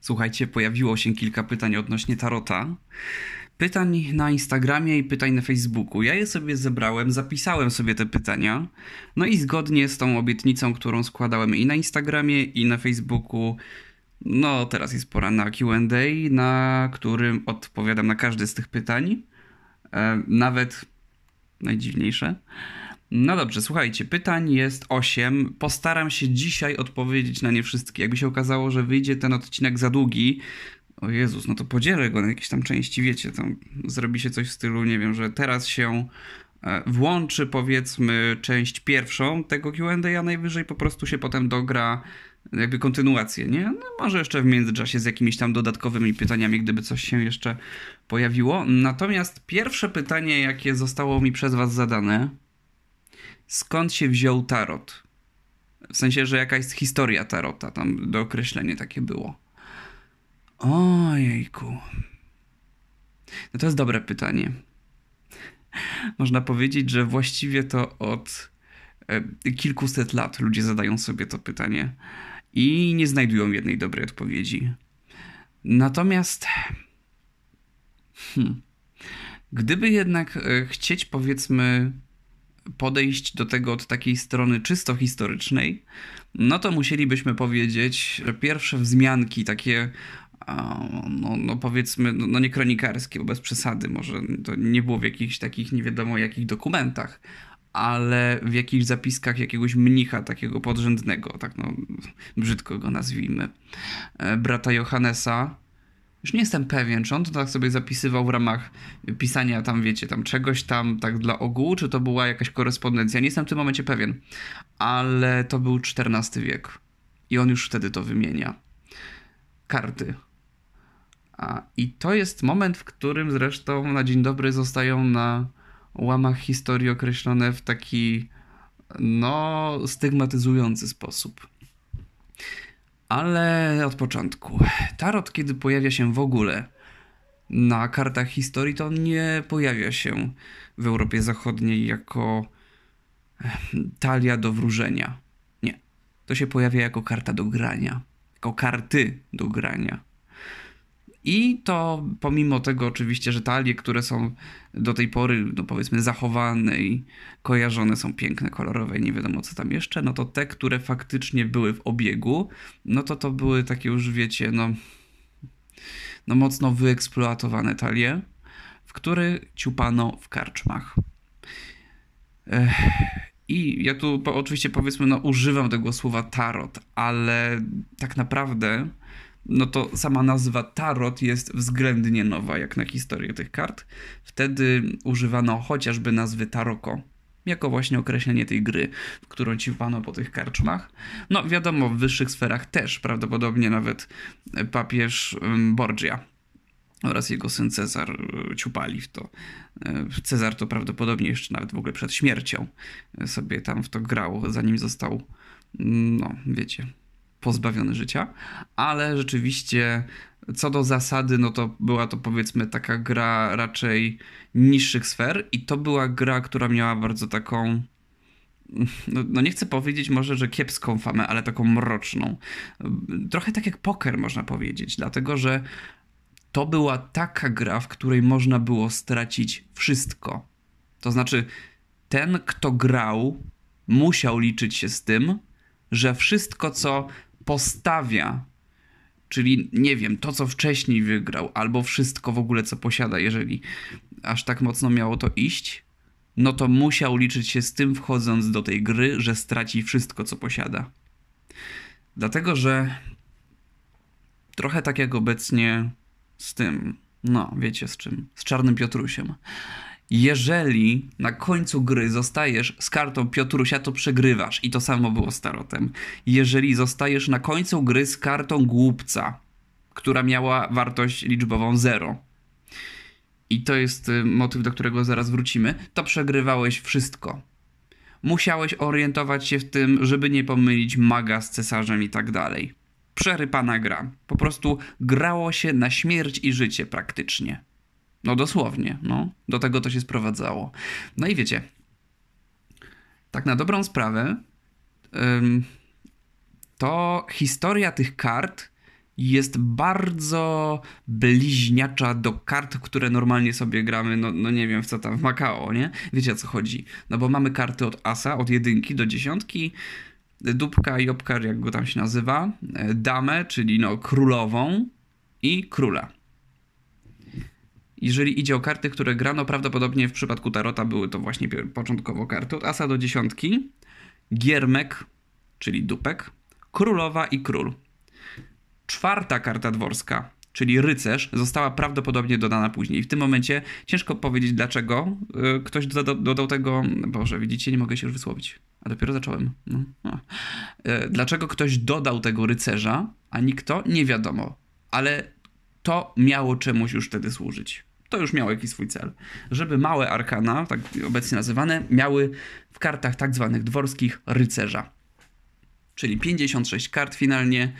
Słuchajcie, pojawiło się kilka pytań odnośnie tarota. Pytań na Instagramie i pytań na Facebooku. Ja je sobie zebrałem, zapisałem sobie te pytania. No i zgodnie z tą obietnicą, którą składałem i na Instagramie, i na Facebooku, no teraz jest pora na QA, na którym odpowiadam na każde z tych pytań. E, nawet najdziwniejsze. No dobrze, słuchajcie, pytań jest 8. Postaram się dzisiaj odpowiedzieć na nie wszystkie. Jakby się okazało, że wyjdzie ten odcinek za długi, o Jezus, no to podzielę go na jakieś tam części, wiecie, tam zrobi się coś w stylu, nie wiem, że teraz się e, włączy powiedzmy część pierwszą tego Q&A, a najwyżej po prostu się potem dogra jakby kontynuację, nie? No może jeszcze w międzyczasie z jakimiś tam dodatkowymi pytaniami, gdyby coś się jeszcze pojawiło. Natomiast pierwsze pytanie, jakie zostało mi przez was zadane, skąd się wziął tarot? W sensie, że jaka jest historia tarota, tam do określenia takie było. Ojejku. No to jest dobre pytanie. Można powiedzieć, że właściwie to od e, kilkuset lat ludzie zadają sobie to pytanie i nie znajdują jednej dobrej odpowiedzi. Natomiast, hmm, gdyby jednak e, chcieć, powiedzmy, podejść do tego od takiej strony czysto historycznej, no to musielibyśmy powiedzieć, że pierwsze wzmianki takie no, no powiedzmy, no, no nie kronikarskie, bo bez przesady, może to nie było w jakichś takich nie wiadomo jakich dokumentach, ale w jakichś zapiskach jakiegoś mnicha takiego podrzędnego, tak no brzydko go nazwijmy, e, brata Johannesa, już nie jestem pewien, czy on to tak sobie zapisywał w ramach pisania tam, wiecie, tam czegoś tam tak dla ogółu, czy to była jakaś korespondencja. Nie jestem w tym momencie pewien, ale to był XIV wiek i on już wtedy to wymienia. Karty. A, I to jest moment, w którym zresztą na dzień dobry zostają na łamach historii określone w taki no stygmatyzujący sposób. Ale od początku. Tarot, kiedy pojawia się w ogóle na kartach historii, to nie pojawia się w Europie Zachodniej jako talia do wróżenia. Nie. To się pojawia jako karta do grania. Jako karty do grania. I to pomimo tego oczywiście, że talie, które są do tej pory, no powiedzmy, zachowane i kojarzone są piękne, kolorowe nie wiadomo co tam jeszcze, no to te, które faktycznie były w obiegu, no to to były takie już, wiecie, no, no mocno wyeksploatowane talie, w które ciupano w karczmach. I ja tu oczywiście powiedzmy, no używam tego słowa tarot, ale tak naprawdę no to sama nazwa tarot jest względnie nowa jak na historię tych kart. Wtedy używano chociażby nazwy taroko, jako właśnie określenie tej gry, w którą ciupano po tych karczmach. No wiadomo, w wyższych sferach też, prawdopodobnie nawet papież Borgia oraz jego syn Cezar e, ciupali w to. E, Cezar to prawdopodobnie jeszcze nawet w ogóle przed śmiercią sobie tam w to grał, zanim został, no wiecie, pozbawiony życia, ale rzeczywiście co do zasady, no to była to powiedzmy taka gra raczej niższych sfer i to była gra, która miała bardzo taką no, no, nie chcę powiedzieć może, że kiepską famę, ale taką mroczną. Trochę tak jak poker można powiedzieć, dlatego że to była taka gra, w której można było stracić wszystko. To znaczy, ten, kto grał, musiał liczyć się z tym, że wszystko, co postawia, czyli nie wiem, to co wcześniej wygrał, albo wszystko w ogóle co posiada, jeżeli aż tak mocno miało to iść, no to musiał liczyć się z tym wchodząc do tej gry, że straci wszystko co posiada. Dlatego, że trochę tak jak obecnie z tym, no wiecie z czym, z Czarnym Piotrusiem jeżeli na końcu gry zostajesz z kartą Piotrusia, to przegrywasz. I to samo było z tarotem. Jeżeli zostajesz na końcu gry z kartą głupca, która miała wartość liczbową 0, i to jest y, motyw, do którego zaraz wrócimy, to przegrywałeś wszystko. Musiałeś orientować się w tym, żeby nie pomylić maga z cesarzem i tak dalej. Przerypana gra. Po prostu grało się na śmierć i życie praktycznie. No dosłownie, no. Do tego to się sprowadzało. No i wiecie, tak na dobrą sprawę, to historia tych kart jest bardzo bliźniacza do kart, które normalnie sobie gramy, no, no nie wiem w co tam, w Macao, nie? Wiecie o co chodzi. No bo mamy karty od asa, od jedynki do dziesiątki, dupka, jobkar, jak go tam się nazywa, e, damę, czyli no królową i króla. Jeżeli idzie o karty, które grano, prawdopodobnie w przypadku Tarota były to właśnie początkowo karty od asa do dziesiątki, giermek, czyli dupek, królowa i król. Czwarta karta dworska, czyli rycerz, została prawdopodobnie dodana później. W tym momencie ciężko powiedzieć, dlaczego y, ktoś dodał, tego. Boże, widzicie, nie mogę się już wysłowić. A dopiero zacząłem. No. no. Dlaczego ktoś dodał tego rycerza, a nikt to nie wiadomo. Ale to miało czemuś już wtedy służyć. To już miało jakiś swój cel. Żeby małe arkana, tak obecnie nazywane, miały w kartach tak zwanych dworskich rycerza. Czyli 56 kart finalnie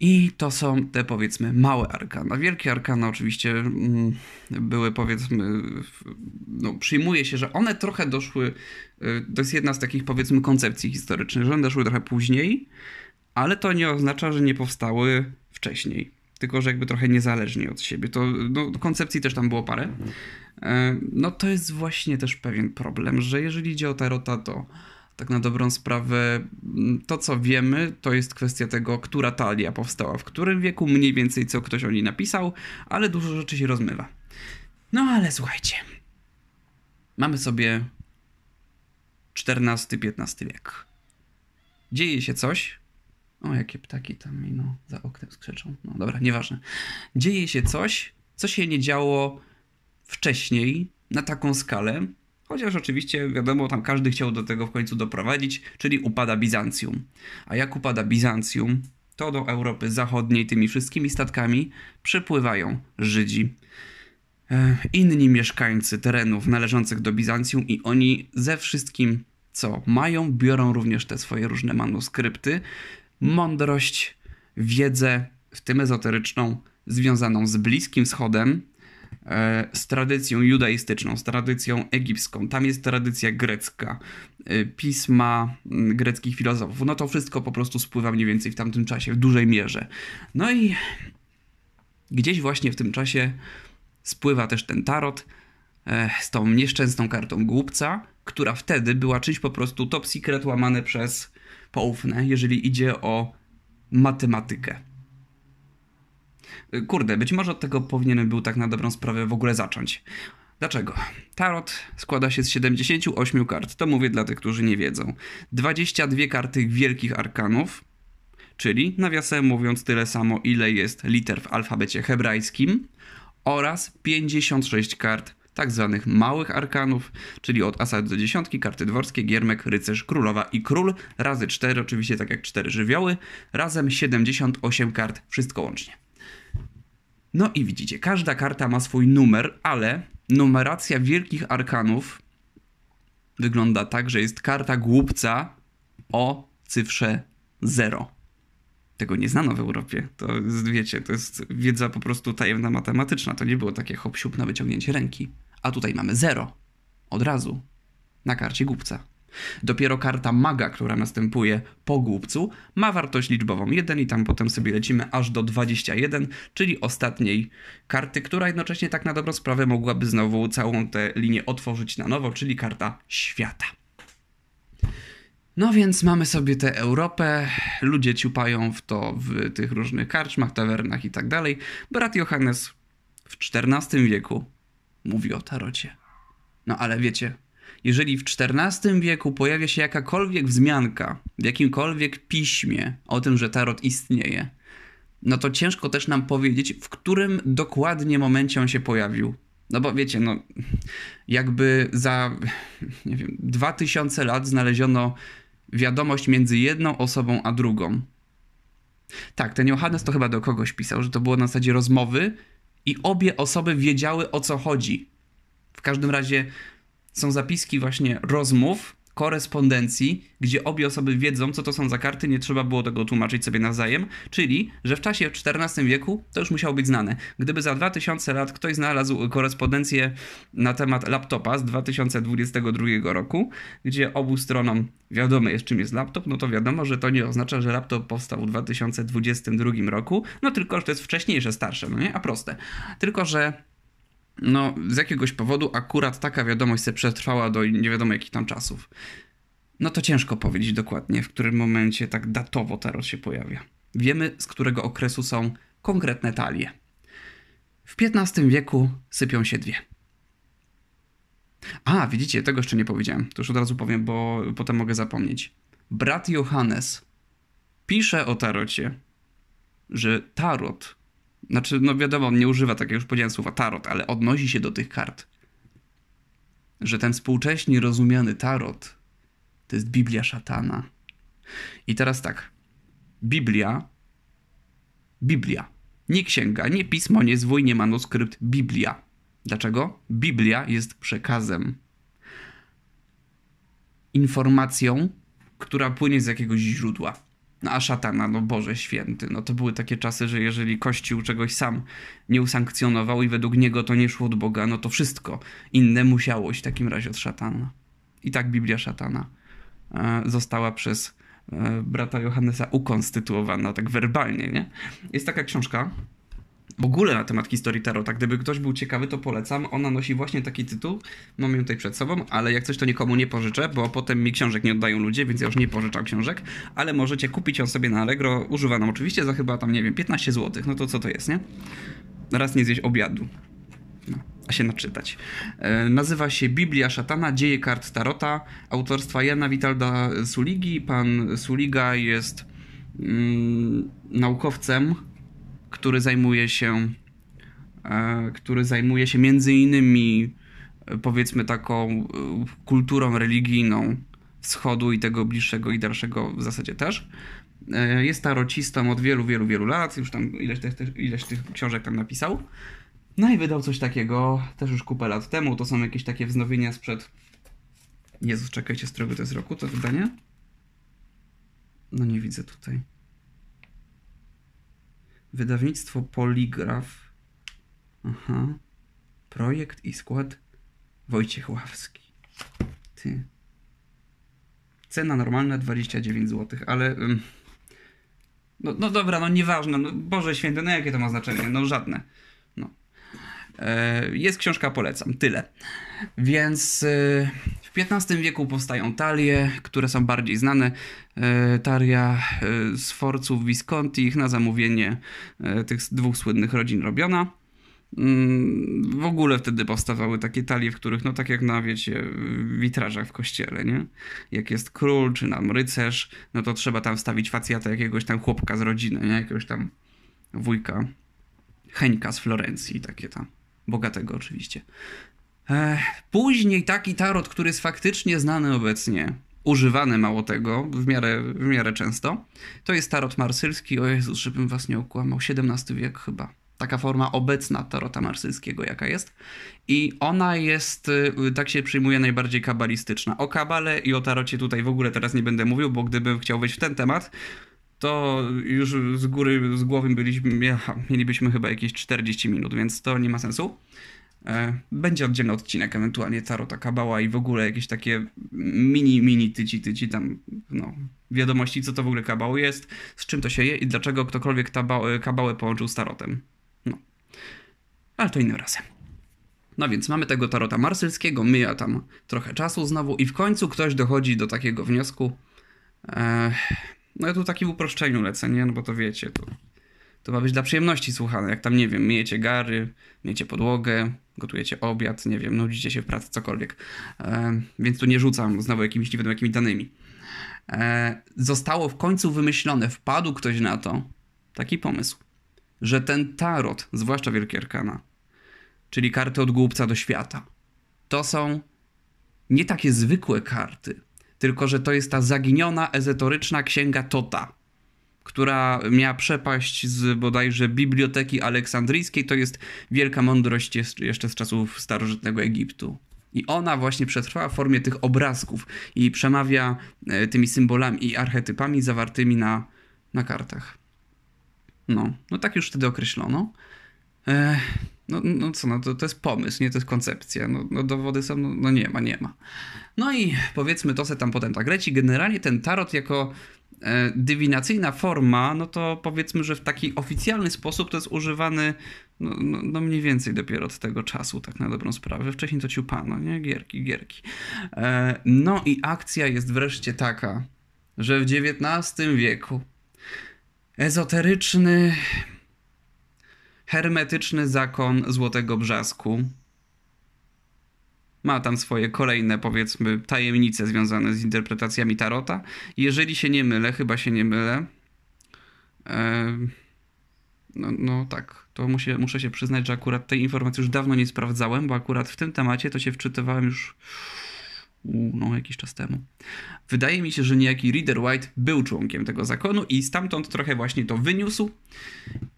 i to są te powiedzmy małe arkana. Wielkie arkana oczywiście mm, były powiedzmy, no przyjmuje się, że one trochę doszły, y, to jest jedna z takich powiedzmy koncepcji historycznych, że one doszły trochę później, ale to nie oznacza, że nie powstały wcześniej. Tylko, że jakby trochę niezależnie od siebie. To no, koncepcji też tam było parę. E, no to jest właśnie też pewien problem, że jeżeli idzie o tarota, to tak na dobrą sprawę, mm, to co wiemy, to jest kwestia tego, która talia powstała w którym wieku, mniej więcej co ktoś o niej napisał, ale dużo rzeczy się rozmywa. No ale słuchajcie. Mamy sobie XIV-XV wiek. Dzieje się coś. O, jakie ptaki tam mi no, za oknem skrzeczą. No dobra, nieważne. Dzieje się coś, co się nie działo wcześniej na taką skalę, Chociaż oczywiście, wiadomo, tam każdy chciał do tego w końcu doprowadzić, czyli upada Bizancjum. A jak upada Bizancjum, to do Europy Zachodniej tymi wszystkimi statkami przypływają Żydzi. E, inni mieszkańcy terenów należących do Bizancjum i oni ze wszystkim, co mają, biorą również te swoje różne manuskrypty, mądrość, wiedzę, w tym ezoteryczną, związaną z Bliskim Wschodem, E, z tradycją judaistyczną, z tradycją egipską. Tam jest tradycja grecka, e, pisma greckich filozofów. No to wszystko po prostu spływa mniej więcej w tamtym czasie, w dużej mierze. No i gdzieś właśnie w tym czasie spływa też ten tarot e, z tą nieszczęsną kartą głupca, która wtedy była czymś po prostu top secret łamane przez poufne, jeżeli idzie o matematykę. Kurde, być może od tego powinienem był tak na dobrą sprawę w ogóle zacząć. Dlaczego? Tarot składa się z 78 kart. To mówię dla tych, którzy nie wiedzą. 22 karty wielkich arkanów, czyli nawiasem mówiąc tyle samo, ile jest liter w alfabecie hebrajskim, oraz 56 kart tak zwanych małych arkanów, czyli od asa do dziesiątki, karty dworskie, giermek, rycerz, królowa i król, razy 4, oczywiście tak jak 4 żywioły, razem 78 kart, wszystko łącznie. No i widzicie, każda karta ma swój numer, ale numeracja wielkich arkanów wygląda tak, że jest karta głupca o cyfrze 0. Tego nie znano w Europie. To jest, wiecie, to jest wiedza po prostu tajemna matematyczna. To nie było takie hop na wyciągnięcie ręki. A tutaj mamy 0. Od razu. Na karcie głupca. Dopiero karta maga, która następuje po głupcu, ma wartość liczbową 1 i tam potem sobie lecimy aż do 21, czyli ostatniej karty, która jednocześnie tak na dobrą sprawę mogłaby znowu całą tę linię otworzyć na nowo, czyli karta świata. No więc mamy sobie tę Europę, ludzie ciupają w to w tych różnych karczmach, tawernach i tak dalej. Brat Johannes w XIV wieku mówi o tarocie. No ale wiecie, jeżeli w XIV wieku pojawia się jakakolwiek wzmianka w jakimkolwiek piśmie o tym, że tarot istnieje, no to ciężko też nam powiedzieć, w którym dokładnie momencie on się pojawił. No bo wiecie, no jakby za nie wiem, 2000 lat znaleziono wiadomość między jedną osobą a drugą. Tak, ten Johannes to chyba do kogoś pisał, że to było na zasadzie rozmowy i obie osoby wiedziały o co chodzi. W każdym razie są zapiski właśnie rozmów, korespondencji, gdzie obie osoby wiedzą, co to są za karty, nie trzeba było tego tłumaczyć sobie nawzajem, czyli, że w czasie XIV wieku to już musiało być znane. Gdyby za 2000 lat ktoś znalazł korespondencję na temat laptopa z 2022 roku, gdzie obu stronom wiadomo jest, czym jest laptop, no to wiadomo, że to nie oznacza, że laptop powstał w 2022 roku, no tylko, że to jest wcześniejsze, starsze, no nie? A proste. Tylko, że no z jakiegoś powodu akurat taka wiadomość se przetrwała do nie wiadomo jakich tam czasów. No to ciężko powiedzieć dokładnie, w którym momencie tak datowo tarot się pojawia. Wiemy, z którego okresu są konkretne talie. W XV wieku sypią się dwie. A, widzicie, tego jeszcze nie powiedziałem. To już od razu powiem, bo potem mogę zapomnieć. Brat Johannes pisze o tarocie, że tarot znaczy, no wiadomo, on nie używa, tak jak już powiedziałem, słowa tarot, ale odnosi się do tych kart. Że ten współcześnie rozumiany tarot to jest Biblia szatana. I teraz tak. Biblia. Biblia. Nie księga, nie pismo, nie zwój, nie manuskrypt. Biblia. Dlaczego? Biblia jest przekazem. Informacją, która płynie z jakiegoś źródła. No a szatana, no Boże święty, no to były takie czasy, że jeżeli Kościół czegoś sam nie usankcjonował i według niego to nie szło od Boga, no to wszystko inne musiało iść w takim razie od szatana. I tak Biblia szatana e, została przez e, brata Johannesa ukonstytuowana, tak werbalnie, nie? Jest taka książka, w ogóle na temat historii Tarota. Gdyby ktoś był ciekawy, to polecam. Ona nosi właśnie taki tytuł. Mam ją tutaj przed sobą, ale jak coś to nikomu nie pożyczę, bo potem mi książek nie oddają ludzie, więc ja już nie pożyczam książek. Ale możecie kupić ją sobie na Allegro, używaną oczywiście, za chyba tam, nie wiem, 15 zł. No to co to jest, nie? Raz nie zjeść obiadu. No, a się naczytać. E, nazywa się Biblia Szatana, Dzieje Kart Tarota, autorstwa Jana Witalda Suligi. Pan Suliga jest mm, naukowcem, który zajmuje się, e, który zajmuje się między innymi e, powiedzmy taką e, kulturą religijną wschodu i tego bliższego i dalszego w zasadzie też. Jest tarocistą od wielu, wielu, wielu lat, już tam ileś tych, ileś tych książek tam napisał. No i wydał coś takiego też już kupę lat temu. To są jakieś takie wznowienia sprzed. Jezus, czekajcie, z którego to jest roku to wydanie? No nie widzę tutaj. Wydawnictwo Poligraf. Aha. Projekt i skład Wojciech Ławski. Ty. Cena normalna 29 zł, ale. No, no dobra, no nieważne. No, Boże święty, no jakie to ma znaczenie? No żadne. No. E, jest książka, polecam. Tyle. Więc e, w XV wieku powstają talie, które są bardziej znane. E, talia Sforców Visconti, ich na zamówienie tych dwóch słynnych rodzin robiona. Mm, w ogóle wtedy powstawały takie talie, w których, no tak jak na, wiecie, witrażach w kościele, nie? Jak jest król, czy nam rycerz, no to trzeba tam wstawić facjata jakiegoś tam chłopka z rodziny, nie? Jakiegoś tam wujka, Heńka z Florencji, takie tam. Bogatego oczywiście. Później taki tarot, który jest faktycznie znany obecnie, używany mało tego, w miarę, w miarę często, to jest tarot marsylski. O Jezus, żebym was nie okłamał, XVII wiek chyba. Taka forma obecna tarota marsylskiego, jaka jest. I ona jest, y, tak się przyjmuje, najbardziej kabalistyczna. O kabale i o tarocie tutaj w ogóle teraz nie będę mówił, bo gdybym chciał wejść w ten temat, to już z góry, z głowy byliśmy, mielibyśmy chyba jakieś 40 minut, więc to nie ma sensu. E, będzie oddzielny odcinek, ewentualnie Tarota Kabała i w ogóle jakieś takie mini, mini tyci, tyci tam, no, wiadomości, co to w ogóle kabał jest, z czym to się je i dlaczego ktokolwiek tabał, kabałę połączył z tarotem. No. Ale to innym razem. No więc mamy tego tarota marsylskiego, myja tam trochę czasu znowu i w końcu ktoś dochodzi do takiego wniosku. E, no ja tu takim uproszczeniu lecę, nie? No bo to wiecie, to, to ma być dla przyjemności słuchane. Jak tam, nie wiem, myjecie gary, myjecie podłogę, gotujecie obiad, nie wiem, nudzicie się w pracy, cokolwiek. E, więc tu nie rzucam znowu jakimiś nie wiadomo jakimi danymi. E, zostało w końcu wymyślone, wpadł ktoś na to, taki pomysł, że ten tarot, zwłaszcza Wielkie Arkana, czyli karty od głupca do świata, to są nie takie zwykłe karty, tylko że to jest ta zaginiona, ezoteryczna księga Tota która miała przepaść z bodajże Biblioteki Aleksandryjskiej. To jest wielka mądrość jeszcze z czasów starożytnego Egiptu. I ona właśnie przetrwała w formie tych obrazków i przemawia e, tymi symbolami i archetypami zawartymi na, na kartach. No, no tak już wtedy określono. E, no, no co, no to, to jest pomysł, nie to jest koncepcja. No, no dowody są, no, no, nie ma, nie ma. No i powiedzmy to se tam potem tak leci. Generalnie ten tarot jako dywinacyjna forma, no to powiedzmy, że w taki oficjalny sposób to jest używany no, no, no, mniej więcej dopiero od tego czasu, tak na dobrą sprawę. Wcześniej to ciupano, nie? Gierki, gierki. E, no i akcja jest wreszcie taka, że w XIX wieku ezoteryczny, hermetyczny zakon Złotego Brzasku ma tam swoje kolejne, powiedzmy, tajemnice związane z interpretacjami Tarota. Jeżeli się nie mylę, chyba się nie mylę, no, no tak, to muszę, muszę się przyznać, że akurat tej informacji już dawno nie sprawdzałem, bo akurat w tym temacie to się wczytywałem już no, jakiś czas temu. Wydaje mi się, że niejaki Reader White był członkiem tego zakonu i stamtąd trochę właśnie to wyniósł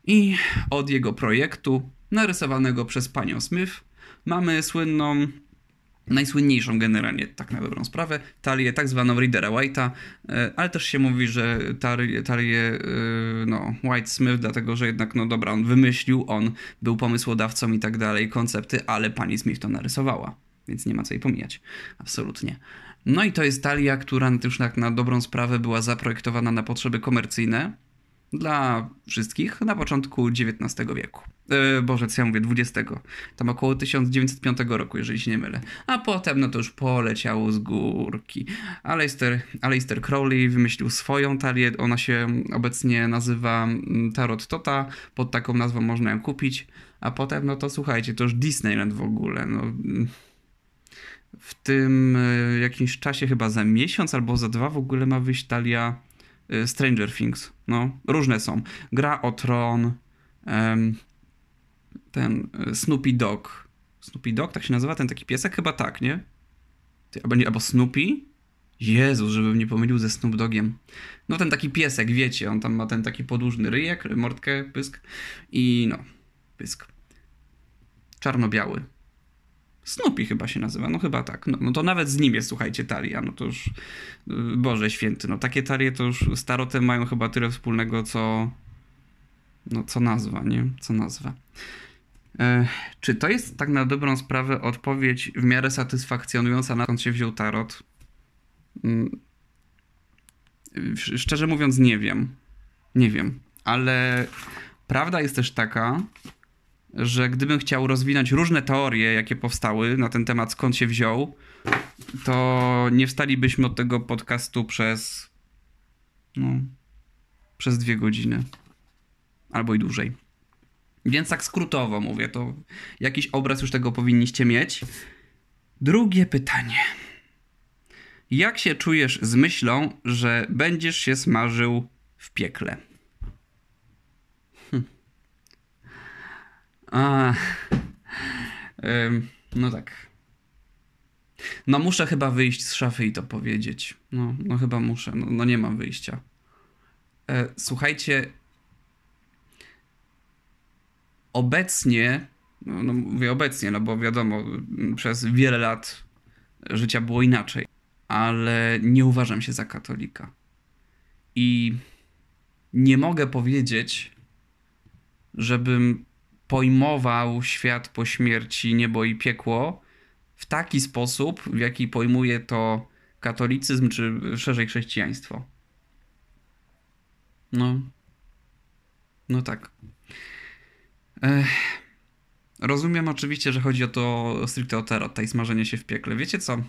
i od jego projektu narysowanego przez panią Smith mamy słynną najsłynniejszą generalnie, tak na dobrą sprawę, talię tak zwaną Readera White'a, e, ale też się mówi, że talię, talię e, no, White Smith, dlatego że jednak, no dobra, on wymyślił, on był pomysłodawcą i tak dalej, koncepty, ale pani Smith to narysowała, więc nie ma co jej pomijać, absolutnie. No i to jest talia, która już tak na dobrą sprawę była zaprojektowana na potrzeby komercyjne, dla wszystkich na początku XIX wieku. E, Boże, co ja mówię, XX. Tam około 1905 roku, jeżeli się nie mylę. A potem, no to już poleciało z górki. Aleister, Aleister Crowley wymyślił swoją talię. Ona się obecnie nazywa mm, Tarot Tota. Pod taką nazwą można ją kupić. A potem, no to słuchajcie, to już Disneyland w ogóle. No, mm, w tym e, jakimś czasie, chyba za miesiąc albo za dwa, w ogóle ma wyjść talia Y, Stranger Things. No, różne są. Gra o Tron, ten y, Snoopy Dog. Snoopy Dog, tak się nazywa ten taki piesek? Chyba tak, nie? Albo, nie, albo Snoopy? Jezus, żebym nie pomylił ze Snoop Dogiem. No ten taki piesek, wiecie, on tam ma ten taki podłużny ryjek, mordkę, pysk i no, pysk. Czarno-biały. Snoopy chyba się nazywa, no chyba tak. No, no, to nawet z nim jest, słuchajcie, talia. No to już, y, Boże święty, no takie talie to już z tarotem mają chyba tyle wspólnego, co, no co nazwa, nie? Co nazwa. E, czy to jest tak na dobrą sprawę odpowiedź w miarę satysfakcjonująca na skąd się wziął tarot? Mm, szczerze mówiąc, nie wiem. Nie wiem, ale prawda jest też taka, że gdybym chciał rozwinąć różne teorie, jakie powstały na ten temat, skąd się wziął, to nie wstalibyśmy od tego podcastu przez. No. przez dwie godziny. Albo i dłużej. Więc tak skrótowo mówię, to jakiś obraz już tego powinniście mieć. Drugie pytanie. Jak się czujesz z myślą, że będziesz się smażył w piekle? A, ym, no tak. No muszę chyba wyjść z szafy i to powiedzieć. No, no chyba muszę. No, no nie mam wyjścia. E, słuchajcie. Obecnie, no, no mówię obecnie, no bo wiadomo, przez wiele lat życia było inaczej, ale nie uważam się za katolika. I nie mogę powiedzieć, żebym pojmował świat po śmierci, niebo i piekło w taki sposób, w jaki pojmuje to katolicyzm, czy szerzej chrześcijaństwo. No. No tak. Ech. Rozumiem oczywiście, że chodzi o to stricte o tarot, i smażenie się w piekle. Wiecie co?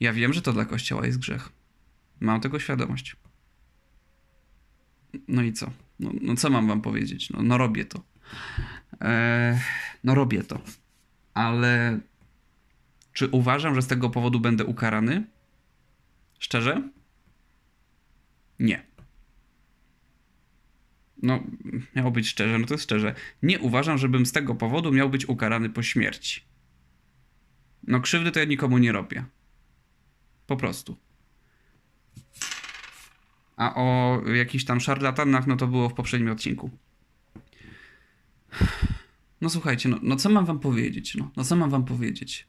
Ja wiem, że to dla kościoła jest grzech. Mam tego świadomość. No i co? No, no co mam wam powiedzieć? No, no robię to. No robię to. Ale czy uważam, że z tego powodu będę ukarany? Szczerze? Nie. No, miało być szczerze, no to jest szczerze. Nie uważam, żebym z tego powodu miał być ukarany po śmierci. No, krzywdy to ja nikomu nie robię. Po prostu. A o jakichś tam szarlatanach, no to było w poprzednim odcinku. No słuchajcie, no, no co mam wam powiedzieć? No, no co mam wam powiedzieć?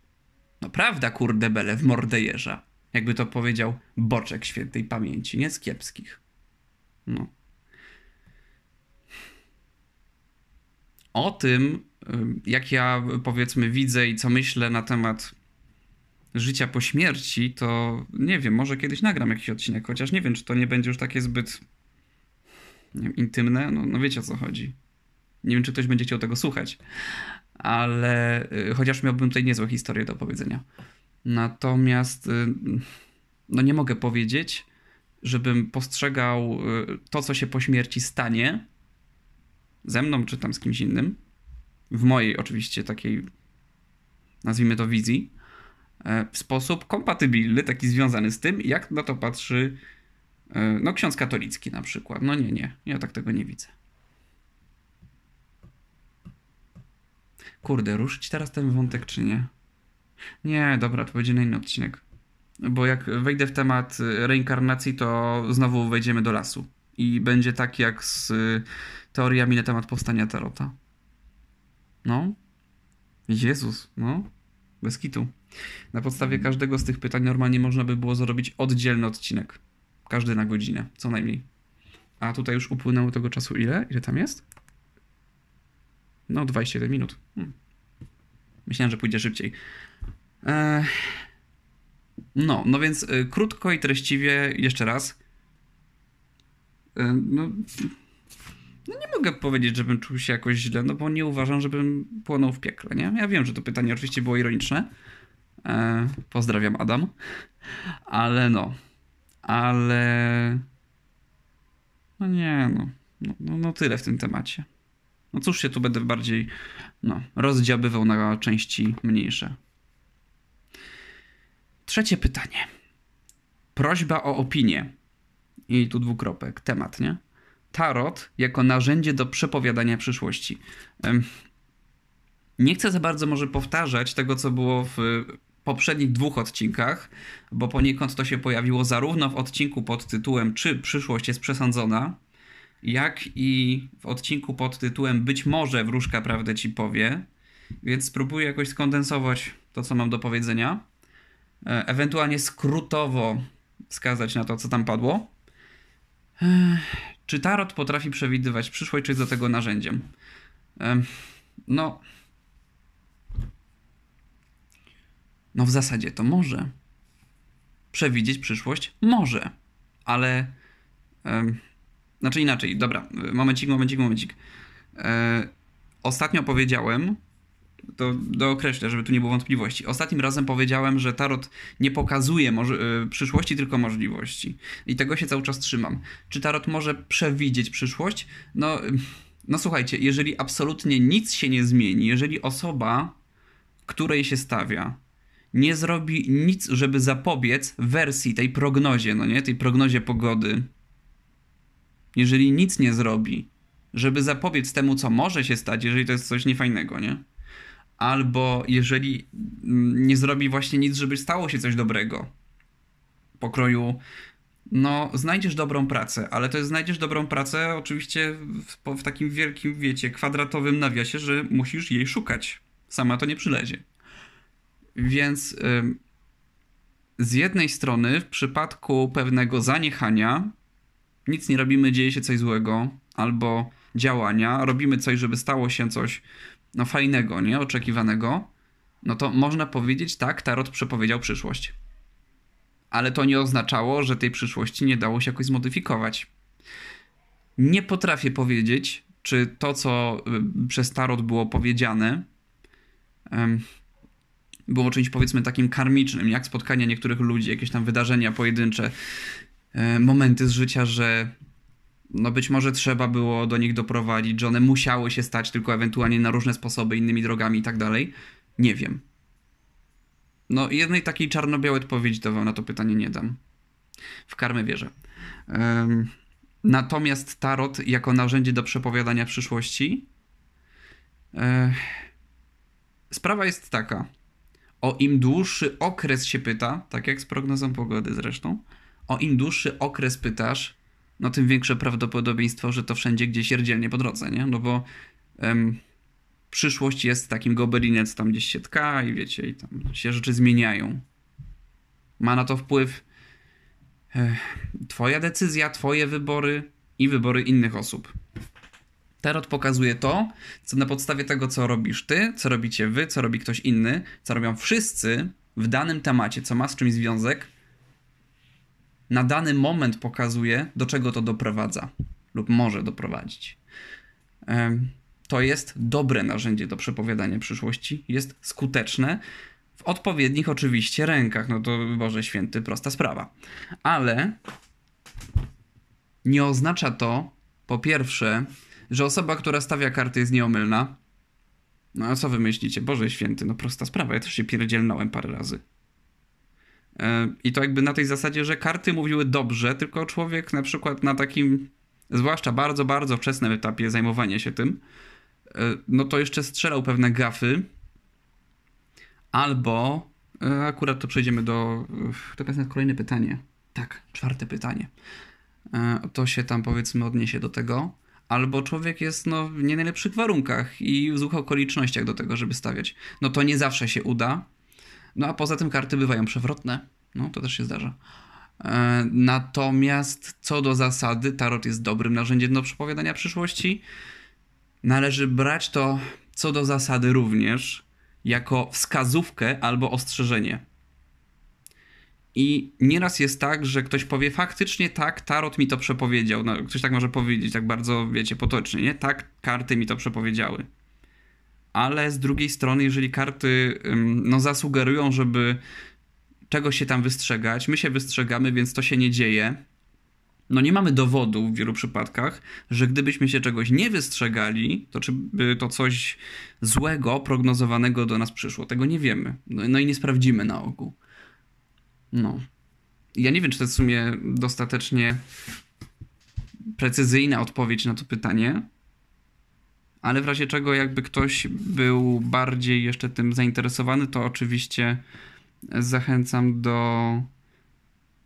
No prawda, kurde bele, w mordę jeża. Jakby to powiedział Boczek świętej pamięci, nie z kiepskich. No. O tym, jak ja powiedzmy widzę i co myślę na temat życia po śmierci, to nie wiem, może kiedyś nagram jakiś odcinek, chociaż nie wiem, czy to nie będzie już takie zbyt wiem, intymne. No, no wiecie o co chodzi. Nie wiem, czy ktoś będzie chciał tego słuchać, ale y, chociaż miałbym tutaj niezłe historie do powiedzenia. Natomiast y, no nie mogę powiedzieć, żebym postrzegał y, to, co się po śmierci stanie ze mną, czy tam z kimś innym, w mojej oczywiście takiej, nazwijmy to wizji, e, w sposób kompatybilny, taki związany z tym, jak na to patrzy e, no ksiądz katolicki na przykład. No nie, nie, ja tak tego nie widzę. Kurde, ruszyć teraz ten wątek, czy nie? Nie, dobra, to będzie na inny odcinek. Bo jak wejdę w temat reinkarnacji, to znowu wejdziemy do lasu. I będzie tak jak z teoriami na temat powstania Tarota. No. Jezus, no. Bez kitu. Na podstawie każdego z tych pytań normalnie można by było zrobić oddzielny odcinek. Każdy na godzinę, co najmniej. A tutaj już upłynęło tego czasu ile? Ile tam jest? No, 21 minut. Hmm. Myślałem, że pójdzie szybciej. Eee... No, no więc y, krótko i treściwie jeszcze raz. E, no, no nie mogę powiedzieć, żebym czuł się jakoś źle, no bo nie uważam, żebym płonął w piekle, nie? Ja wiem, że to pytanie oczywiście było ironiczne. E, pozdrawiam Adam. Ale no. Ale... No nie, no. No, no. no tyle w tym temacie. No cóż się tu będę bardziej no, rozdziabywał na części mniejsze. Trzecie pytanie. Prośba o opinię. I tu dwukropek. Temat, nie? tarot jako narzędzie do przepowiadania przyszłości. Nie chcę za bardzo może powtarzać tego, co było w poprzednich dwóch odcinkach, bo poniekąd to się pojawiło zarówno w odcinku pod tytułem Czy przyszłość jest przesądzona, jak i w odcinku pod tytułem Być może wróżka prawdę ci powie, więc spróbuję jakoś skondensować to, co mam do powiedzenia, e, ewentualnie skrótowo wskazać na to, co tam padło. Czy tarot potrafi przewidywać przyszłość, czy jest do tego narzędziem? No. No, w zasadzie to może. Przewidzieć przyszłość? Może. Ale. Znaczy inaczej, dobra, momencik, momencik, momencik. E, ostatnio powiedziałem, to dookreślę, żeby tu nie było wątpliwości. Ostatnim razem powiedziałem, że tarot nie pokazuje y, przyszłości, tylko możliwości. I tego się cały czas trzymam. Czy tarot może przewidzieć przyszłość? No, no słuchajcie, jeżeli absolutnie nic się nie zmieni, jeżeli osoba, której się stawia, nie zrobi nic, żeby zapobiec wersji tej prognozie, no nie, tej prognozie pogody, jeżeli nic nie zrobi, żeby zapobiec temu, co może się stać, jeżeli to jest coś niefajnego, nie? Albo jeżeli nie zrobi właśnie nic, żeby stało się coś dobrego. Pokroju, no, znajdziesz dobrą pracę, ale to jest znajdziesz dobrą pracę oczywiście w, w takim wielkim, wiecie, kwadratowym nawiasie, że musisz jej szukać. Sama to nie przylezie. Więc z jednej strony, w przypadku pewnego zaniechania, nic nie robimy, dzieje się coś złego, albo działania, robimy coś, żeby stało się coś no fajnego, nie? Oczekiwanego, no to można powiedzieć, tak, Tarot przepowiedział przyszłość. Ale to nie oznaczało, że tej przyszłości nie dało się jakoś zmodyfikować. Nie potrafię powiedzieć, czy to, co y, przez Tarot było powiedziane, było czymś powiedzmy takim karmicznym, jak spotkania niektórych ludzi, jakieś tam wydarzenia pojedyncze, e, momenty z życia, że no być może trzeba było do nich doprowadzić, że one musiały się stać tylko ewentualnie na różne sposoby, innymi drogami i tak dalej. Nie wiem. No jednej takiej czarno-białej odpowiedzi to wam na to pytanie nie dam. W karmę wierzę. Um, natomiast tarot jako narzędzie do przepowiadania przyszłości e, sprawa jest taka. O im dłuższy okres się pyta, tak jak z prognozą pogody zresztą, o im dłuższy okres pytasz, no tym większe prawdopodobieństwo, że to wszędzie gdzieś jerdzielnie po drodze, nie? No bo przyszłość jest takim gobelinem, co tam gdzieś się tka i wiecie, i tam się rzeczy zmieniają. Ma na to wpływ e, twoja decyzja, twoje wybory i wybory innych osób. Tarot pokazuje to, co na podstawie tego, co robisz ty, co robicie wy, co robi ktoś inny, co robią wszyscy w danym temacie, co ma z czymś związek, na dany moment pokazuje, do czego to doprowadza lub może doprowadzić. To jest dobre narzędzie do przepowiadania przyszłości, jest skuteczne w odpowiednich oczywiście rękach. No to Boże Święty, prosta sprawa. Ale nie oznacza to, po pierwsze, że osoba, która stawia karty jest nieomylna. No a co wy myślicie? Boże Święty, no prosta sprawa, ja też się pierdzielnąłem parę razy. E, I to jakby na tej zasadzie, że karty mówiły dobrze, tylko człowiek na przykład na takim, zwłaszcza bardzo, bardzo wczesnym etapie zajmowania się tym, e, no to jeszcze strzelał pewne gafy, albo e, akurat to przejdziemy do, to jest kolejne pytanie. Tak, czwarte pytanie. To się tam powiedzmy odniesie do tego. Albo człowiek jest no, w nie najlepszych warunkach i w złych okolicznościach do tego, żeby stawiać. No to nie zawsze się uda, no a poza tym karty bywają przewrotne. No to też się zdarza. E, natomiast co do zasady, tarot jest dobrym narzędziem do przepowiadania przyszłości. Należy brać to co do zasady również jako wskazówkę albo ostrzeżenie. I nieraz jest tak, że ktoś powie faktycznie tak, tarot mi to przepowiedział. No, ktoś tak może powiedzieć, tak bardzo, wiecie, potocznie, nie? Tak, karty mi to przepowiedziały ale z drugiej strony, jeżeli karty no, zasugerują, żeby czegoś się tam wystrzegać, my się wystrzegamy, więc to się nie dzieje. No nie mamy dowodu w wielu przypadkach, że gdybyśmy się czegoś nie wystrzegali, to czy by to coś złego, prognozowanego do nas przyszło. Tego nie wiemy. No, no i nie sprawdzimy na ogół. No. Ja nie wiem, czy to jest w sumie dostatecznie precyzyjna odpowiedź na to pytanie, ale w razie czego jakby ktoś był bardziej jeszcze tym zainteresowany, to oczywiście zachęcam do,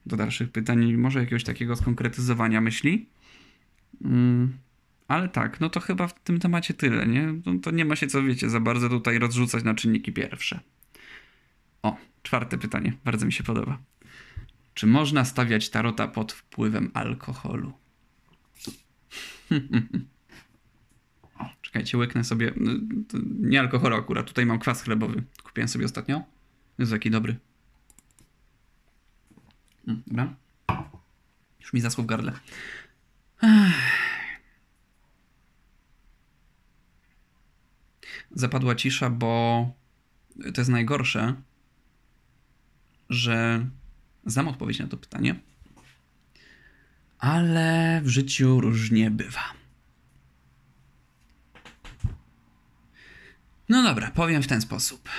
do dalszych pytań, może jakiegoś takiego skonkretyzowania myśli. Mm, ale tak, no to chyba w tym temacie tyle, nie? No to nie ma się co, wiecie, za bardzo tutaj rozrzucać na czynniki pierwsze. O, czwarte pytanie, bardzo mi się podoba. Czy można stawiać tarota pod wpływem alkoholu? Czekajcie, łyknę sobie. No, nie alkohol akurat, tutaj mam kwas chlebowy. Kupiłem sobie ostatnio. Jest jaki dobry. Mm, dobra. Już mi zaschło w gardle. Zapadła cisza, bo to jest najgorsze, że znam odpowiedź na to pytanie, ale w życiu różnie bywa. No dobra, powiem w ten sposób.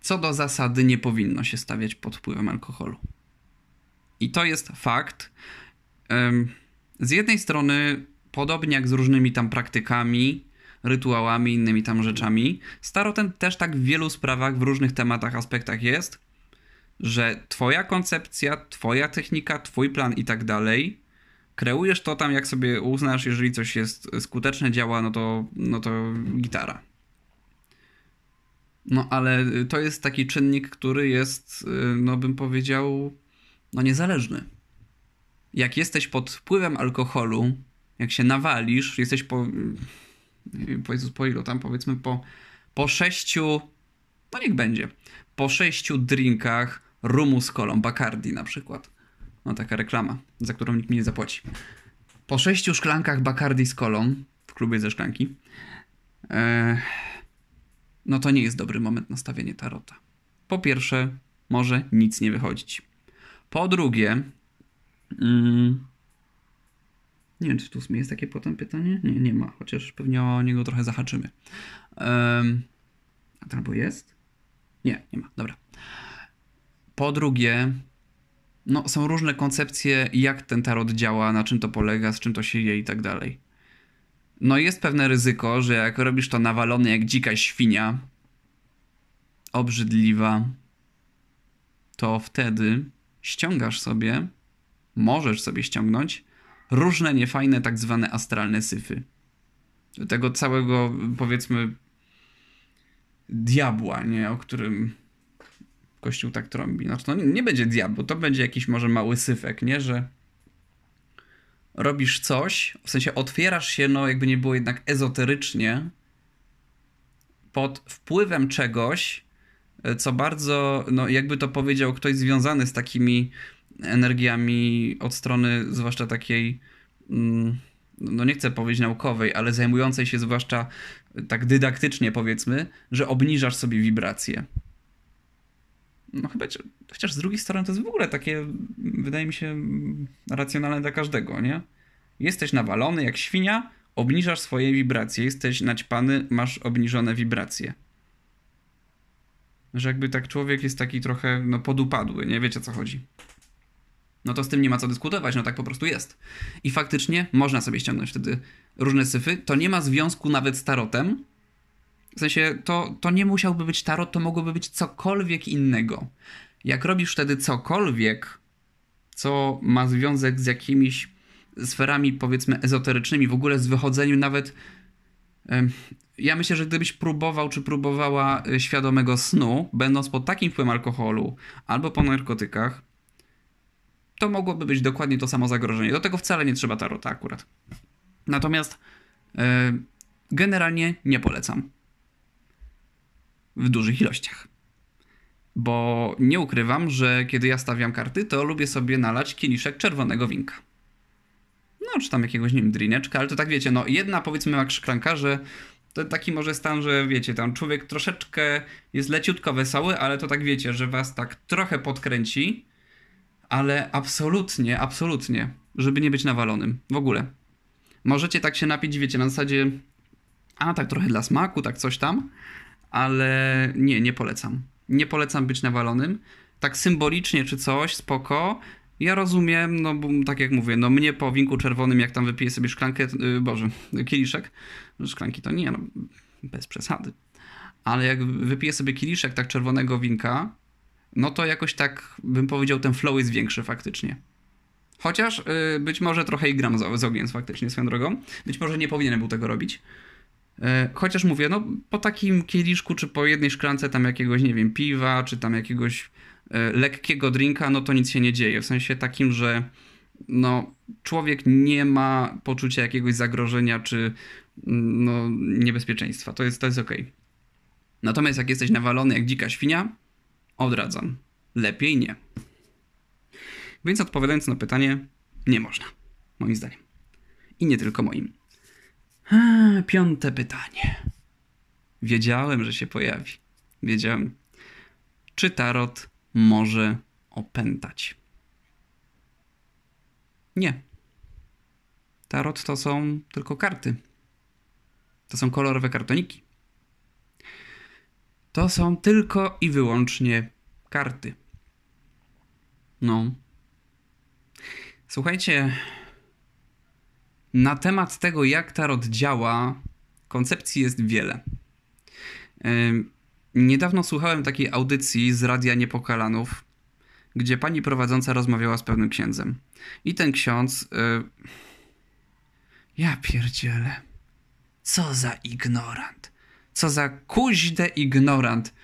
Co do zasady, nie powinno się stawiać pod wpływem alkoholu. I to jest fakt. Z jednej strony, podobnie jak z różnymi tam praktykami, rytuałami, innymi tam rzeczami, staroten też tak w wielu sprawach, w różnych tematach, aspektach jest, że twoja koncepcja, twoja technika, twój plan i tak dalej kreujesz to tam, jak sobie uznasz, jeżeli coś jest skuteczne, działa, no to, no to gitara. No ale to jest taki czynnik, który jest, no bym powiedział, no niezależny. Jak jesteś pod wpływem alkoholu, jak się nawalisz, jesteś po, po, po ilu tam, powiedzmy po, po sześciu, no niech będzie, po sześciu drinkach rumu z kolą, Bacardi na przykład no taka reklama, za którą nikt mi nie zapłaci. Po sześciu szklankach Bacardi z kolą w klubie ze szklanki, e, no to nie jest dobry moment na stawianie tarota. Po pierwsze, może nic nie wychodzić. Po drugie, mm, nie wiem, czy tu jest takie potem pytanie? Nie, nie ma, chociaż pewnie o niego trochę zahaczymy. Um, albo jest? Nie, nie ma, dobra. Po drugie, no, są różne koncepcje, jak ten tarot działa, na czym to polega, z czym to się je i tak dalej. No jest pewne ryzyko, że jak robisz to nawalony jak dzika świnia, obrzydliwa, to wtedy ściągasz sobie, możesz sobie ściągnąć różne niefajne tak zwane astralne syfy. tego całego, powiedzmy, diabła, nie? O którym Kościół tak trąbi. No to nie będzie diabł, to będzie jakiś może mały syfek, nie? Że robisz coś, w sensie otwierasz się, no jakby nie było jednak ezoterycznie, pod wpływem czegoś, co bardzo, no jakby to powiedział ktoś związany z takimi energiami od strony zwłaszcza takiej, mm, no nie chcę powiedzieć naukowej, ale zajmującej się zwłaszcza tak dydaktycznie powiedzmy, że obniżasz sobie wibracje. No chyba, chociaż z drugiej strony to jest w ogóle takie, wydaje mi się, racjonalne dla każdego, nie? Jesteś nawalony jak świnia, obniżasz swoje wibracje. Jesteś naćpany, masz obniżone wibracje. Że jakby tak człowiek jest taki trochę, no, podupadły, nie wiecie o co chodzi. No to z tym nie ma co dyskutować, no tak po prostu jest. I faktycznie można sobie ściągnąć wtedy różne syfy. To nie ma związku nawet z tarotem. W sensie to, to nie musiałby być tarot, to mogłoby być cokolwiek innego. Jak robisz wtedy cokolwiek, co ma związek z jakimiś sferami, powiedzmy, ezoterycznymi, w ogóle z wychodzeniem nawet. Ja myślę, że gdybyś próbował czy próbowała e, świadomego snu, będąc pod takim wpływem alkoholu albo po narkotykach, to mogłoby być dokładnie to samo zagrożenie. Do tego wcale nie trzeba tarota akurat. Natomiast e, generalnie nie polecam. W dużych ilościach. Bo nie ukrywam, że kiedy ja stawiam karty, to lubię sobie nalać kieliszek czerwonego winka no czy tam jakiegoś, nie wiem, drineczka, ale to tak wiecie, no jedna powiedzmy jak szklanka, że to taki może stan, że wiecie, tam człowiek troszeczkę jest leciutko wesoły, ale to tak wiecie, że was tak trochę podkręci, ale absolutnie, absolutnie, żeby nie być nawalonym, w ogóle. Możecie tak się napić, wiecie, na zasadzie, a tak trochę dla smaku, tak coś tam, ale nie, nie polecam. Nie polecam być nawalonym. Tak symbolicznie czy coś, spoko, ja rozumiem, no bo tak jak mówię, no mnie po winku czerwonym, jak tam wypiję sobie szklankę, yy, boże, kieliszek, no szklanki to nie, no bez przesady. Ale jak wypiję sobie kieliszek tak czerwonego winka, no to jakoś tak bym powiedział, ten flow jest większy faktycznie. Chociaż yy, być może trochę i gram z, z ogniem faktycznie swoją drogą. Być może nie powinienem był tego robić. Yy, chociaż mówię, no po takim kieliszku, czy po jednej szklance tam jakiegoś, nie wiem, piwa, czy tam jakiegoś E, lekkiego drinka, no to nic się nie dzieje. W sensie takim, że no, człowiek nie ma poczucia jakiegoś zagrożenia czy mm, no, niebezpieczeństwa. To jest, to jest ok. Natomiast jak jesteś nawalony jak dzika świnia, odradzam. Lepiej nie. Więc odpowiadając na pytanie, nie można. Moim zdaniem. I nie tylko moim. Piąte pytanie. Wiedziałem, że się pojawi. Wiedziałem. Czy tarot może opętać. Nie. Tarot to są tylko karty. To są kolorowe kartoniki. To są tylko i wyłącznie karty. No. Słuchajcie, na temat tego, jak tarot działa, koncepcji jest wiele. Niedawno słuchałem takiej audycji z Radia Niepokalanów, gdzie pani prowadząca rozmawiała z pewnym księdzem. I ten ksiądz... Yy... Ja pierdzielę. Co za ignorant. Co za kuźde ignorant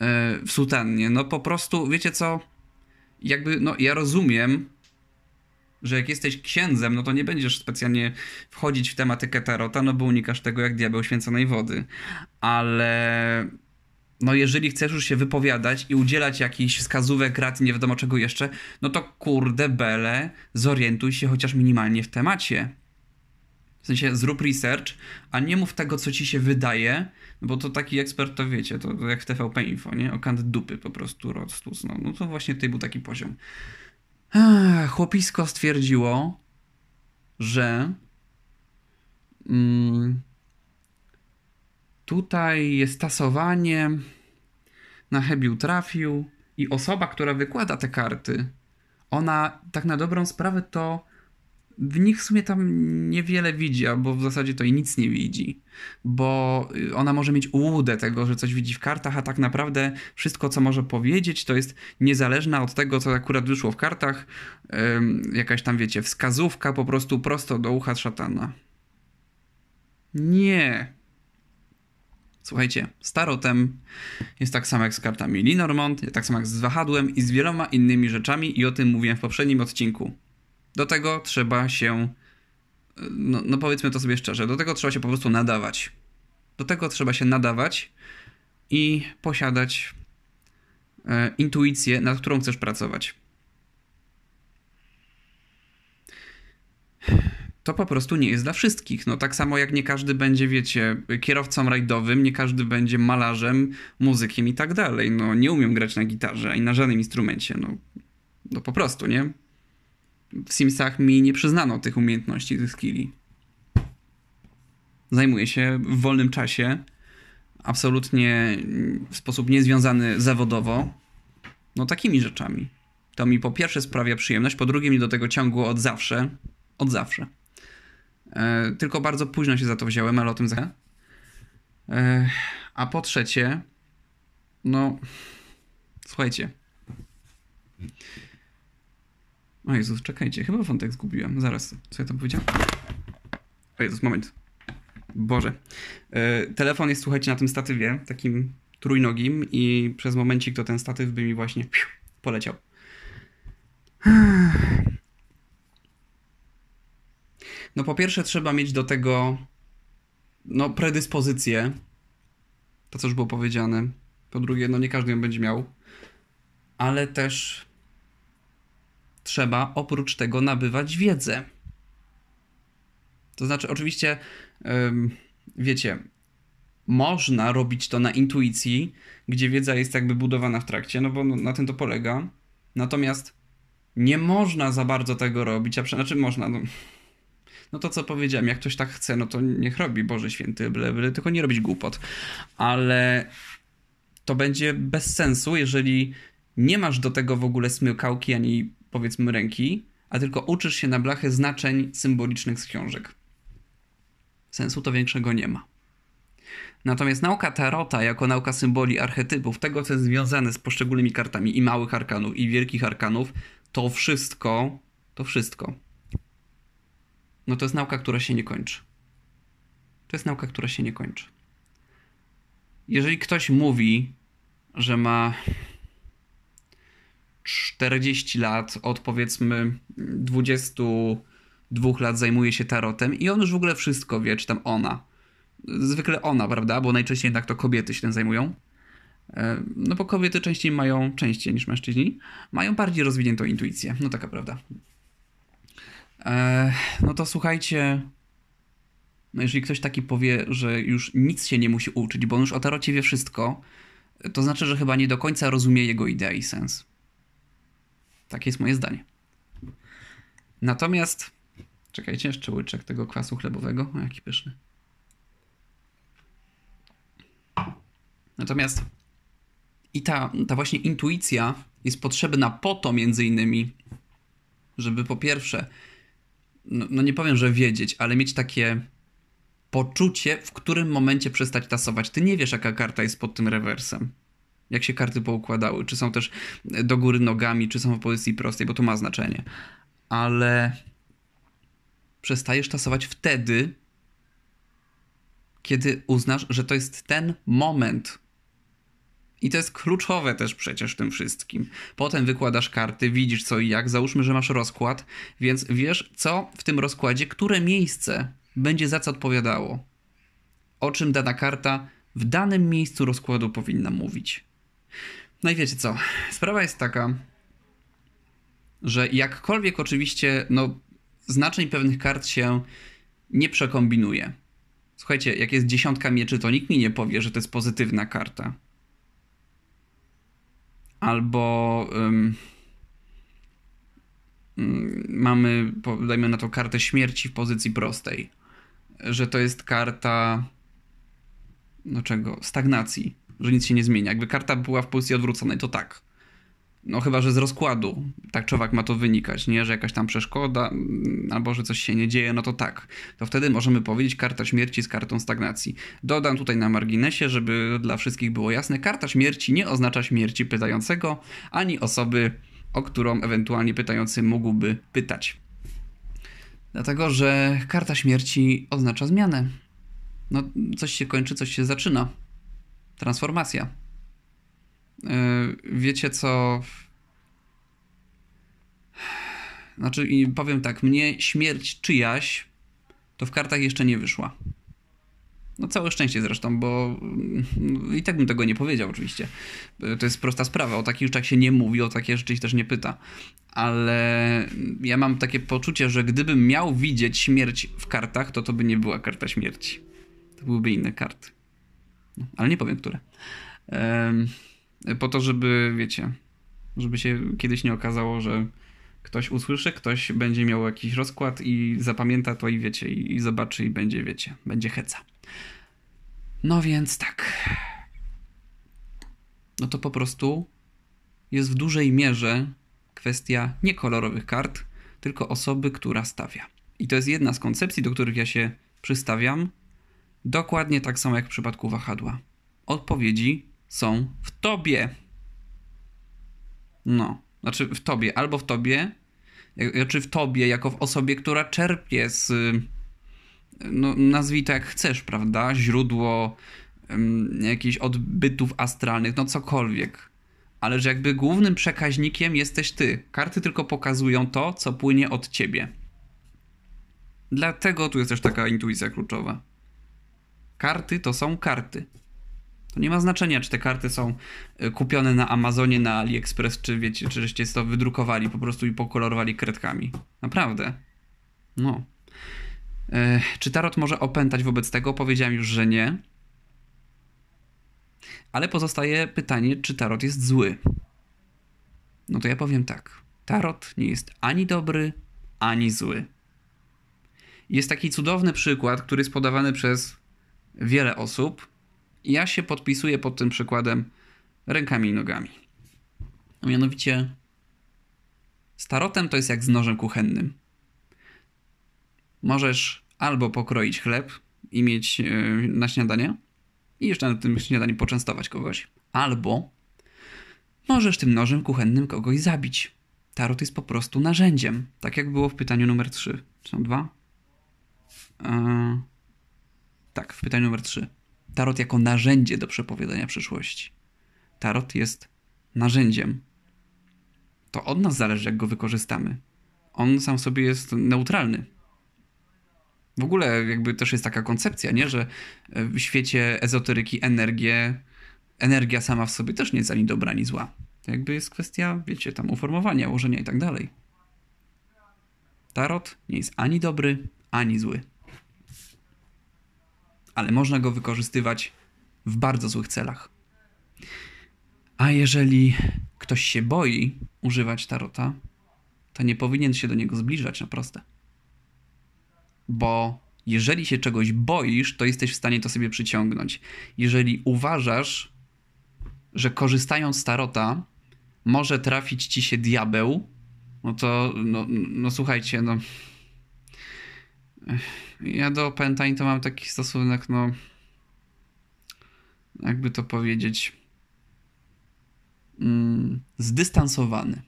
yy, w sutannie. No po prostu, wiecie co? Jakby, no ja rozumiem, że jak jesteś księdzem, no to nie będziesz specjalnie wchodzić w tematykę tarota, no bo unikasz tego jak diabeł święconej wody. Ale no jeżeli chcesz już się wypowiadać i udzielać jakichś wskazówek, rad, nie wiadomo czego jeszcze, no to kurde bele, zorientuj się chociaż minimalnie w temacie. W sensie zrób research, a nie mów tego, co ci się wydaje, bo to taki ekspert, to wiecie, to, jak w TVP Info, nie? O kant dupy po prostu, rodstus. No, no to właśnie tutaj był taki poziom. Chłopisko stwierdziło, że mm, Tutaj jest tasowanie. Na Hebiu trafił i osoba, która wykłada te karty, ona tak na dobrą sprawę to w nich w sumie tam niewiele widzi, albo w zasadzie to i nic nie widzi, bo ona może mieć ułudę tego, że coś widzi w kartach, a tak naprawdę wszystko, co może powiedzieć, to jest niezależne od tego, co akurat wyszło w kartach, jakaś tam, wiecie, wskazówka po prostu prosto do ucha szatana. Nie. Słuchajcie, z tarotem jest tak samo jak z kartami Lenormand, tak samo jak z wahadłem i z wieloma innymi rzeczami i o tym mówiłem w poprzednim odcinku. Do tego trzeba się, no, no powiedzmy to sobie szczerze, do tego trzeba się po prostu nadawać. Do tego trzeba się nadawać i posiadać e, intuicję, nad którą chcesz pracować. to po prostu nie jest dla wszystkich. No tak samo jak nie każdy będzie, wiecie, kierowcą rajdowym, nie każdy będzie malarzem, muzykiem i tak dalej. No nie umiem grać na gitarze ani na żadnym instrumencie. No, no po prostu, nie? W Simsach mi nie przyznano tych umiejętności, tych skilli. Zajmuję się w wolnym czasie, absolutnie w sposób niezwiązany zawodowo, no takimi rzeczami. To mi po pierwsze sprawia przyjemność, po drugie mi do tego ciągło od zawsze. Od zawsze. E, tylko bardzo późno się za to wziąłem, ale o tym za. E, a po trzecie, no, słuchajcie. O Jezus, czekajcie, chyba wątek zgubiłem. Zaraz, co ja tam powiedziałem? O Jezus, moment. Boże. E, telefon jest, słuchajcie, na tym statywie, takim trójnogim i przez momencik to ten statyw by mi właśnie poleciał. No po pierwsze trzeba mieć do tego no predyspozycję. To co już było powiedziane. Po drugie, no nie każdy ją będzie miał. Ale też trzeba oprócz tego nabywać wiedzę. To znaczy, oczywiście, wiecie, można robić to na intuicji, gdzie wiedza jest jakby budowana w trakcie, no bo na tym to polega. Natomiast nie można za bardzo tego robić, a znaczy można, no, no to co powiedziałem, jak ktoś tak chce, no to niech robi, Boże Święty, byle, byle tylko nie robić głupot. Ale to będzie bez sensu, jeżeli nie masz do tego w ogóle smykałki ani powiedzmy ręki, a tylko uczysz się na blachę znaczeń symbolicznych z książek. Sensu to większego nie ma. Natomiast nauka tarota jako nauka symboli, archetypów, tego co jest związane z poszczególnymi kartami i małych arkanów i wielkich arkanów, to wszystko, to wszystko no to jest nauka, która się nie kończy. To jest nauka, która się nie kończy. Jeżeli ktoś mówi, że ma 40 lat, od powiedzmy 22 lat zajmuje się tarotem i on już w ogóle wszystko wie, czy tam ona. Zwykle ona, prawda? Bo najczęściej jednak to kobiety się tym zajmują. E, no bo kobiety częściej mają, częściej niż mężczyźni, mają bardziej rozwiniętą intuicję. No taka prawda. E, no to słuchajcie, no jeżeli ktoś taki powie, że już nic się nie musi uczyć, bo on już o tarocie wie wszystko, to znaczy, że chyba nie do końca rozumie jego idea i sens. Takie jest moje zdanie. Natomiast, czekajcie, jeszcze łyczek tego kwasu chlebowego. O, jaki pyszny. Natomiast i ta, ta właśnie intuicja jest potrzebna po to między innymi, żeby po pierwsze no, no nie powiem, że wiedzieć, ale mieć takie poczucie, w którym momencie przestać tasować. Ty nie wiesz, jaka karta jest pod tym rewersem. Jak się karty poukładały, czy są też do góry nogami, czy są w pozycji prostej, bo to ma znaczenie. Ale przestajesz tasować wtedy, kiedy uznasz, że to jest ten moment, i to jest kluczowe też przecież w tym wszystkim. Potem wykładasz karty, widzisz co i jak. Załóżmy, że masz rozkład, więc wiesz, co w tym rozkładzie, które miejsce będzie za co odpowiadało. O czym dana karta w danym miejscu rozkładu powinna mówić. No i wiecie co? Sprawa jest taka, że jakkolwiek oczywiście, no, znaczeń pewnych kart się nie przekombinuje. Słuchajcie, jak jest dziesiątka mieczy, to nikt mi nie powie, że to jest pozytywna karta albo um, mamy, dajmy na to, kartę śmierci w pozycji prostej, że to jest karta no czego? Stagnacji, że nic się nie zmienia. Jakby karta była w pozycji odwróconej, to tak. No chyba, że z rozkładu tak człowiek ma to wynikać, nie? Że jakaś tam przeszkoda mm, albo że coś się nie dzieje, no to tak. To wtedy możemy powiedzieć karta śmierci z kartą stagnacji. Dodam tutaj na marginesie, żeby dla wszystkich było jasne, karta śmierci nie oznacza śmierci pytającego, ani osoby, o którą ewentualnie pytający mógłby pytać. Dlatego, że karta śmierci oznacza zmianę. no coś się kończy, coś się zaczyna. Transformacja. Yy, wiecie co? Znaczy, powiem tak, mnie śmierć czyjaś to w kartach jeszcze nie wyszła. No całe szczęście zresztą, bo mm, i tak bym tego nie powiedział oczywiście. To jest prosta sprawa, o takich rzeczach się nie mówi, o takie rzeczy się też nie pyta. Ale ja mam takie poczucie, że gdybym miał widzieć śmierć w kartach, to to by nie była karta śmierci. To byłyby inne karty. No, ale nie powiem, które. po to, żeby, wiecie, żeby się kiedyś nie okazało, że ktoś usłyszy, ktoś będzie miał jakiś rozkład i zapamięta to i wiecie, i, zobaczy i będzie, wiecie, będzie heca. No więc tak. No to po prostu jest w dużej mierze kwestia nie kolorowych kart, tylko osoby, która stawia. I to jest jedna z koncepcji, do których ja się przystawiam. Dokładnie tak samo jak w przypadku wahadła. Odpowiedzi są w tobie. No, znaczy w tobie, albo w tobie, czy w tobie, jako w osobie, która czerpie z no, nazwij to jak chcesz, prawda? Źródło um, jakichś odbytów astralnych, no cokolwiek. Ale że jakby głównym przekaźnikiem jesteś ty. Karty tylko pokazują to, co płynie od ciebie. Dlatego tu jest też taka intuicja kluczowa. Karty to są karty. To nie ma znaczenia, czy te karty są e, kupione na Amazonie, na AliExpress, czy wiecie, czy żeście to wydrukowali po prostu i pokolorowali kredkami. Naprawdę. No. E, czy tarot może opętać wobec tego? Powiedziałem już, że nie. Ale pozostaje pytanie, czy tarot jest zły. No to ja powiem tak. Tarot nie jest ani dobry, ani zły. Jest taki cudowny przykład, który jest podawany przez wiele osób. Ja się podpisuję pod tym przykładem rękami i nogami. A mianowicie, z tarotem to jest jak z nożem kuchennym. Możesz albo pokroić chleb i mieć e, na śniadanie i jeszcze na tym śniadaniu poczęstować kogoś, albo możesz tym nożem kuchennym kogoś zabić. Tarot jest po prostu narzędziem, tak jak było w pytaniu numer 3. Czy są dwa? Eee, w pytaniu numer 3. Tarot jako narzędzie do przepowiadania przyszłości. Tarot jest narzędziem. To od nas zależy, jak go wykorzystamy. On sam sobie jest neutralny. W ogóle jakby też jest taka koncepcja, nie? że e, w świecie ezoteryki energię, energia sama w sobie też nie jest ani dobra, ani zła. To jakby jest kwestia, wiecie, tam uformowania, ułożenia i tak dalej. Tarot nie jest ani dobry, ani zły. Ale można go wykorzystywać w bardzo złych celach. A jeżeli ktoś się boi używać tarota, to nie powinien się do niego zbliżać na proste bo jeżeli się czegoś boisz, to jesteś w stanie to sobie przyciągnąć. Jeżeli uważasz, że korzystając z tarota może trafić ci się diabeł, no to, no, no słuchajcie, no. Ja do opętań to mam taki stosunek, no. Jakby to powiedzieć. Mm, zdystansowany.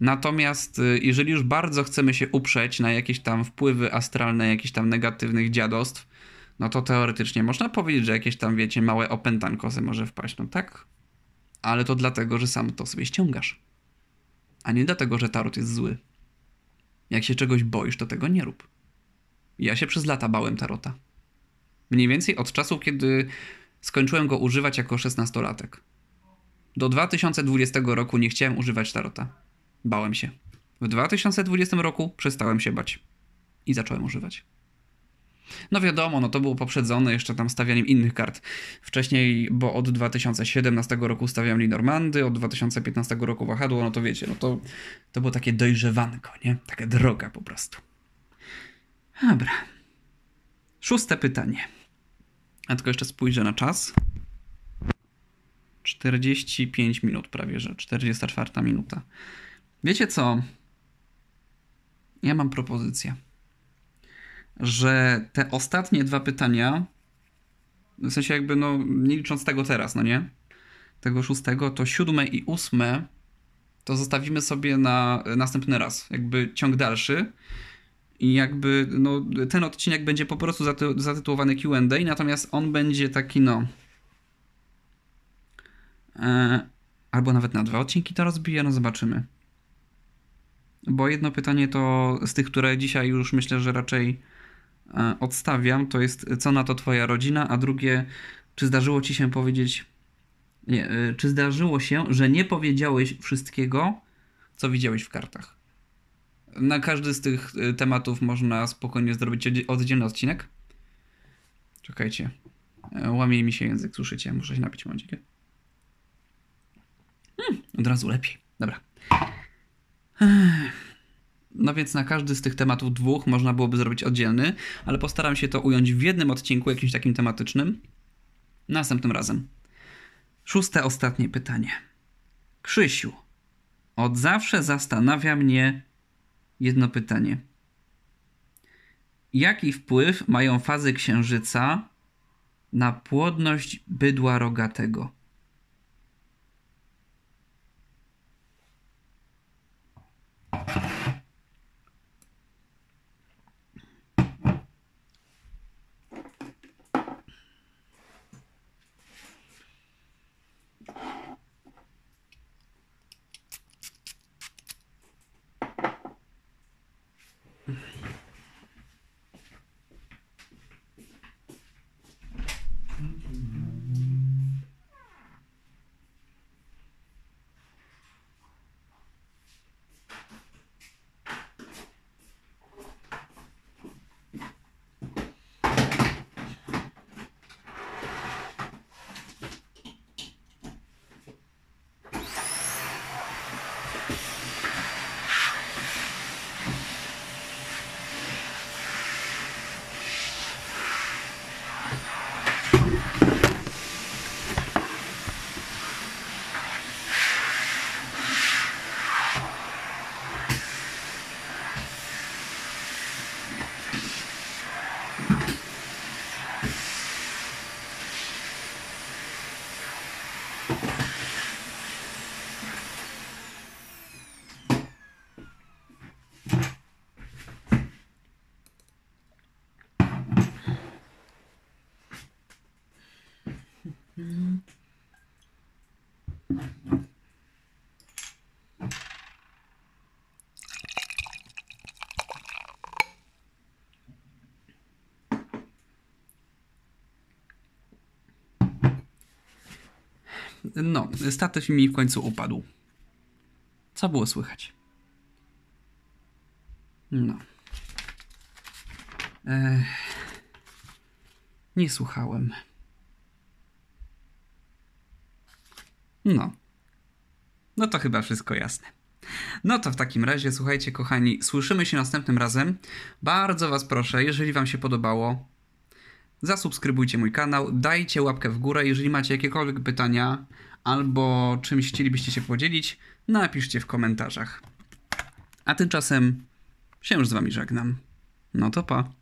Natomiast y, jeżeli już bardzo chcemy się uprzeć na jakieś tam wpływy astralne, jakichś tam negatywnych dziadostw, no to teoretycznie można powiedzieć, że jakieś tam, wiecie, małe opętanko se może wpaść, no tak? Ale to dlatego, że sam to sobie ściągasz. A nie dlatego, że tarot jest zły. Jak się czegoś boisz, to tego nie rób. Ja się przez lata bałem tarota. Mniej więcej od czasu, kiedy skończyłem go używać jako szesnastolatek. Do 2020 roku nie chciałem używać tarota. Bałem się. W 2020 roku przestałem się bać i zacząłem używać. No wiadomo, no to było poprzedzone jeszcze tam stawianiem innych kart. Wcześniej, bo od 2017 roku stawiam Linormandy, od 2015 roku wahadło, no to wiecie, no to, to było takie dojrzewanko, nie? Taka droga po prostu. Dobra. Szóste pytanie. A tylko jeszcze spójrzę na czas. 45 minut prawie, że 44 minuta. Wiecie co? Ja mam propozycję, że te ostatnie dwa pytania, w sensie jakby, no, nie licząc tego teraz, no nie? Tego szóstego, to siódme i ósme to zostawimy sobie na następny raz, jakby ciąg dalszy. I jakby no, ten odcinek będzie po prostu zaty- zatytułowany QA, natomiast on będzie taki, no. E, albo nawet na dwa odcinki to rozbiję, no zobaczymy. Bo jedno pytanie to z tych, które dzisiaj już myślę, że raczej odstawiam, to jest co na to twoja rodzina, a drugie, czy zdarzyło ci się powiedzieć. Nie, e, czy zdarzyło się, że nie powiedziałeś wszystkiego, co widziałeś w kartach? Na każdy z tych e, tematów można spokojnie zrobić oddzie- oddzielny odcinek. Czekajcie. E, Łamie mi się język, słyszycie? Muszę się napić momencie. Hmm, od razu lepiej. Dobra. No więc na każdy z tych tematów dwóch można byłoby zrobić oddzielny, ale postaram się to ująć w jednym odcinku, jakimś takim tematycznym. Następnym razem. Szóste, ostatnie pytanie. Krzysiu, od zawsze zastanawia mnie jedno pytanie. Jaki wpływ mają fazy księżyca na płodność bydła rogatego? No, statyw mi w końcu upadł. Co było słychać? No. Ech, nie słuchałem. No. No to chyba wszystko jasne. No to w takim razie, słuchajcie, kochani, słyszymy się następnym razem. Bardzo Was proszę, jeżeli Wam się podobało, zasubskrybujcie mój kanał, dajcie łapkę w górę. Jeżeli macie jakiekolwiek pytania albo czymś chcielibyście się podzielić, napiszcie w komentarzach. A tymczasem się już z Wami żegnam. No to pa.